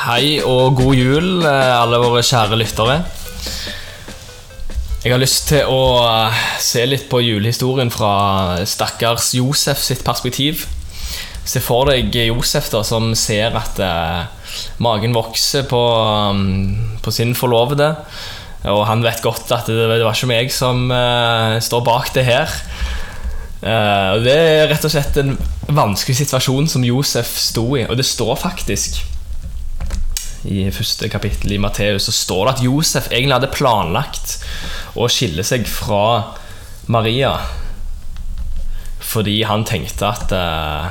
Hei og god jul, eh, alle våre kjære lyttere. Jeg har lyst til å eh, se litt på julehistorien fra stakkars Josef sitt perspektiv. Se for deg Josef da, som ser at eh, magen vokser på, um, på sin forlovede. Og han vet godt at det, det var ikke meg som eh, står bak det her. Eh, og det er rett og slett en vanskelig situasjon som Josef sto i. Og det står faktisk i første kapittel i Matteus så står det at Josef egentlig hadde planlagt å skille seg fra Maria fordi han tenkte at uh,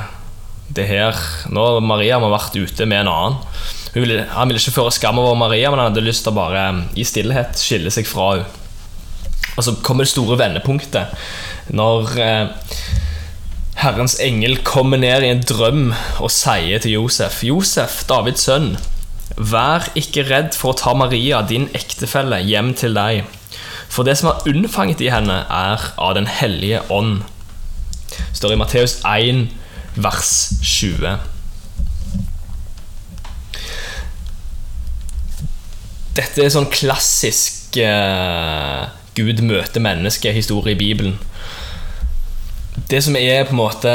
det her Nå har Maria må ha vært ute med en annen. Ville, han ville ikke føre skam over Maria, men han hadde lyst til å bare i stillhet skille seg fra henne. Og så kommer det store vendepunktet når uh, Herrens engel kommer ned i en drøm og sier til Josef Josef, Davids sønn, vær ikke redd for å ta Maria, din ektefelle, hjem til deg. For det som er unnfanget i henne, er av Den hellige ånd. Står i Matteus 1, vers 20. Dette er sånn klassisk eh, Gud møter menneske-historie i Bibelen. Det som er på en måte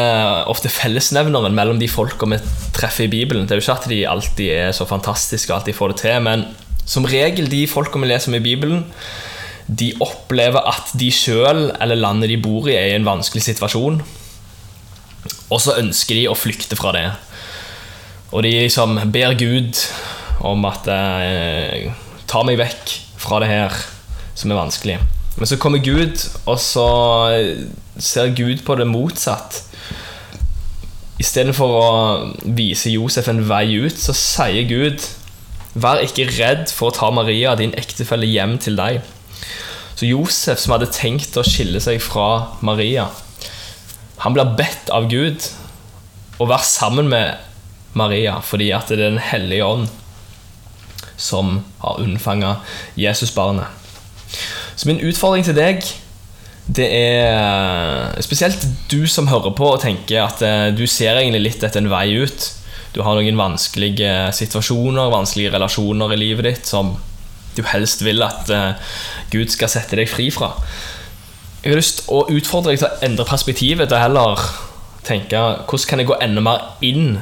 ofte fellesnevneren mellom de folka vi treffer i Bibelen, det er jo ikke at de alltid er så fantastiske og alltid får det til, men som regel de folka vi leser om i Bibelen, de opplever at de sjøl eller landet de bor i, er i en vanskelig situasjon. Og så ønsker de å flykte fra det. Og de liksom ber Gud om at eh, Ta meg vekk fra det her som er vanskelig. Men så kommer Gud, og så ser Gud på det motsatt. Istedenfor å vise Josef en vei ut, så sier Gud Vær ikke redd for å ta Maria, din ektefelle, hjem til deg. Så Josef, som hadde tenkt å skille seg fra Maria, han blir bedt av Gud å være sammen med Maria fordi at det er Den hellige ånd som har unnfanga Jesusbarnet. Så min utfordring til deg det er spesielt du som hører på og tenker at eh, du ser egentlig litt etter en vei ut. Du har noen vanskelige situasjoner, vanskelige relasjoner i livet ditt som du helst vil at eh, Gud skal sette deg fri fra. Jeg har lyst å utfordre deg til å endre perspektivet til heller tenke hvordan kan jeg gå enda mer inn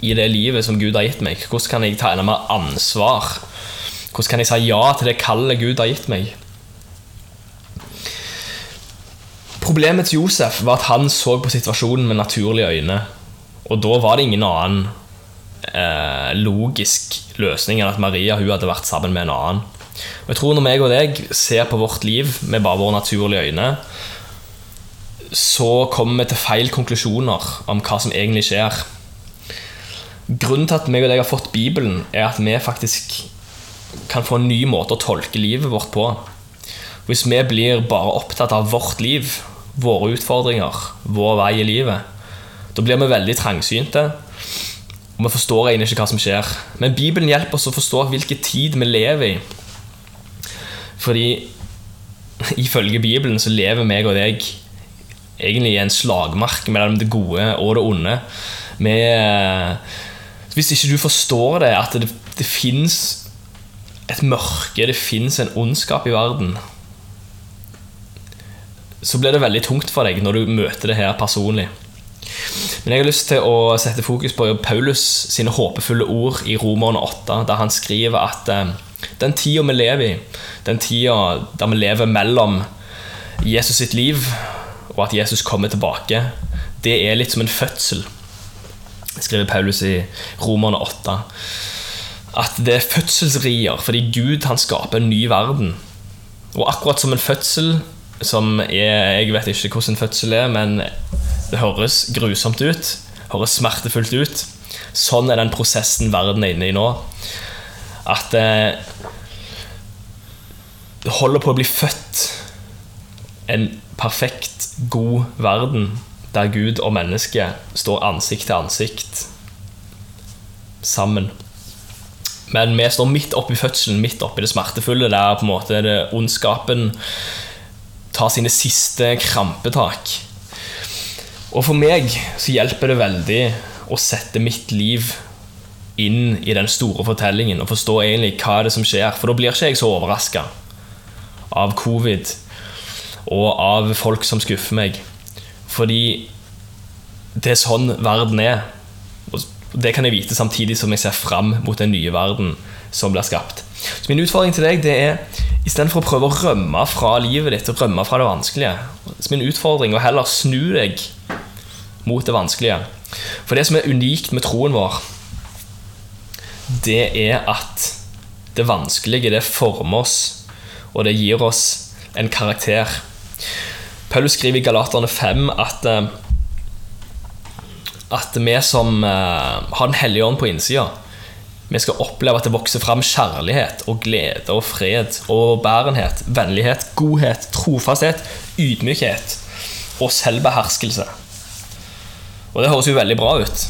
i det livet som Gud har gitt meg? Hvordan kan jeg ta enda mer ansvar? Hvordan kan jeg si ja til det kallet Gud har gitt meg? Problemet til Josef var at han så på situasjonen med naturlige øyne. Og da var det ingen annen eh, logisk løsning enn at Maria hun hadde vært sammen med en annen. Og jeg tror Når meg og deg ser på vårt liv med bare våre naturlige øyne, så kommer vi til feil konklusjoner om hva som egentlig skjer. Grunnen til at meg og deg har fått Bibelen, er at vi faktisk kan få en ny måte å tolke livet vårt på. Hvis vi blir bare opptatt av vårt liv, våre utfordringer, vår vei i livet, da blir vi veldig trangsynte. Og vi forstår egentlig ikke hva som skjer. Men Bibelen hjelper oss å forstå hvilken tid vi lever i. Fordi ifølge Bibelen så lever meg og deg egentlig i en slagmark mellom det gode og det onde. Med, hvis ikke du forstår det, at det, det fins et mørke, det fins en ondskap i verden, så blir det veldig tungt for deg når du møter det her personlig. Men jeg har lyst til å sette fokus på Paulus sine håpefulle ord i Romerne 8, der han skriver at eh, den tida vi lever i, den tida der vi lever mellom Jesus sitt liv og at Jesus kommer tilbake, det er litt som en fødsel, skriver Paulus i Romerne 8. At det er fødselsrier fordi Gud han skaper en ny verden. Og akkurat som en fødsel som er Jeg vet ikke hvordan fødsel er, men det høres grusomt ut. Høres smertefullt ut. Sånn er den prosessen verden er inne i nå. At eh, det holder på å bli født en perfekt, god verden der Gud og menneske står ansikt til ansikt sammen. Men vi står midt oppi fødselen, midt oppi det smertefulle, der på en måte det ondskapen tar sine siste krampetak. Og for meg så hjelper det veldig å sette mitt liv inn i den store fortellingen og forstå egentlig hva det er som skjer. For da blir ikke jeg så overraska av covid og av folk som skuffer meg. Fordi det er sånn verden er. Og det kan jeg vite samtidig som jeg ser fram mot den nye verden som blir skapt. Så min utfordring til deg det er istedenfor å prøve å rømme fra livet ditt og rømme fra det vanskelige, så min utfordring er å heller snu deg mot det vanskelige. For det som er unikt med troen vår, det er at det vanskelige det former oss, og det gir oss en karakter. Paulus skriver i Galaterne 5 at eh, at vi som uh, har Den hellige ånd på innsida, vi skal oppleve at det vokser fram kjærlighet og glede og fred og bærenhet, vennlighet, godhet, trofasthet, ydmykhet og selvbeherskelse. Og det høres jo veldig bra ut.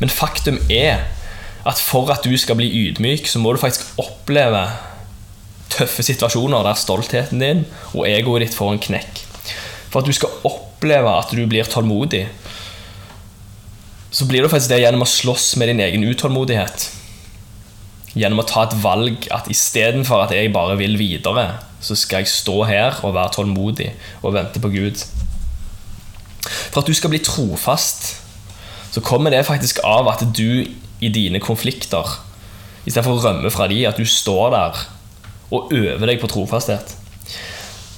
Men faktum er at for at du skal bli ydmyk, så må du faktisk oppleve tøffe situasjoner der stoltheten din og egoet ditt får en knekk. For at du skal oppleve at du blir tålmodig, så blir det faktisk det gjennom å slåss med din egen utålmodighet. Gjennom å ta et valg at istedenfor at jeg bare vil videre, så skal jeg stå her og være tålmodig og vente på Gud. For at du skal bli trofast, så kommer det faktisk av at du i dine konflikter, istedenfor å rømme fra de, at du står der og øver deg på trofasthet.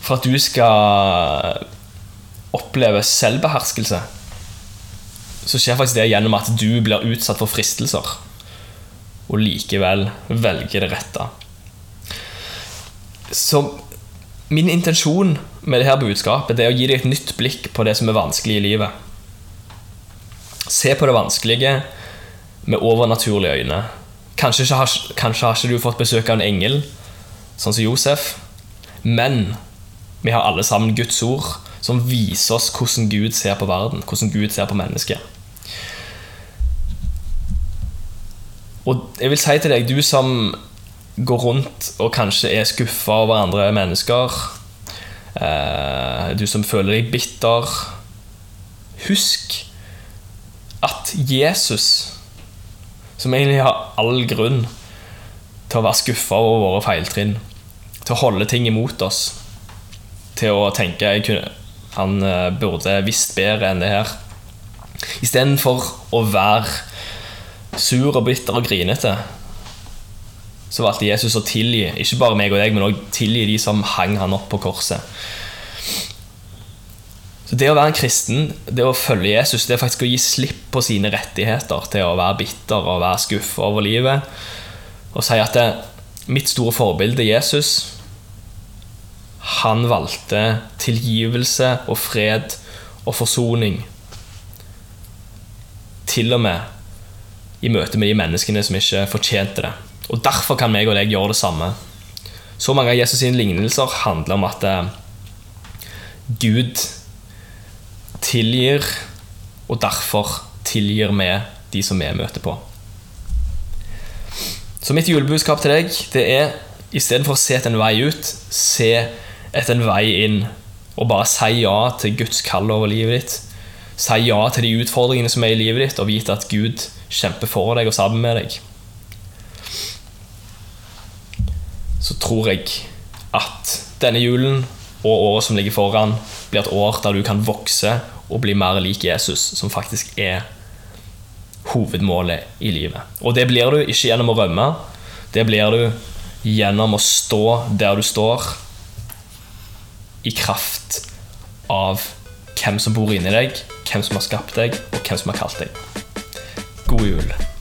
For at du skal oppleve selvbeherskelse så skjer faktisk det gjennom at du blir utsatt for fristelser, og likevel velger det rette. Så min intensjon med dette budskapet det er å gi deg et nytt blikk på det som er vanskelig i livet. Se på det vanskelige med overnaturlige øyne. Kanskje har, kanskje har ikke du fått besøk av en engel, sånn som Josef, men vi har alle sammen Guds ord som viser oss hvordan Gud ser på verden, hvordan Gud ser på mennesket. Og jeg vil si til deg, du som går rundt og kanskje er skuffa over andre mennesker, eh, du som føler deg bitter Husk at Jesus, som egentlig har all grunn til å være skuffa over våre feiltrinn, til å holde ting imot oss, til å tenke jeg kunne, han eh, burde visst bedre enn det her. Istedenfor å være sur og bitter og grinete, så valgte Jesus å tilgi ikke bare meg og deg, men også tilgi de som hang han opp på korset. Så Det å være en kristen, det å følge Jesus, det er faktisk å gi slipp på sine rettigheter til å være bitter og være skuffa over livet. Og si at det, mitt store forbilde, Jesus, han valgte tilgivelse og fred og forsoning. Til og med i møte med de menneskene som ikke fortjente det. Og Derfor kan meg og deg gjøre det samme. Så mange av Jesus' sine lignelser handler om at eh, Gud tilgir, og derfor tilgir vi de som vi møter på. Så mitt julebudskap til deg det er istedenfor å se etter en vei ut, se etter en vei inn. Og bare si ja til Guds kall over livet ditt. Si ja til de utfordringene som er i livet ditt, og vite at Gud kjemper for deg og sammen med deg, så tror jeg at denne julen og året som ligger foran, blir et år der du kan vokse og bli mer lik Jesus, som faktisk er hovedmålet i livet. Og det blir du ikke gjennom å rømme, det blir du gjennom å stå der du står, i kraft av hvem som bor inni deg, hvem som har skapt deg, og hvem som har kalt deg. God jul.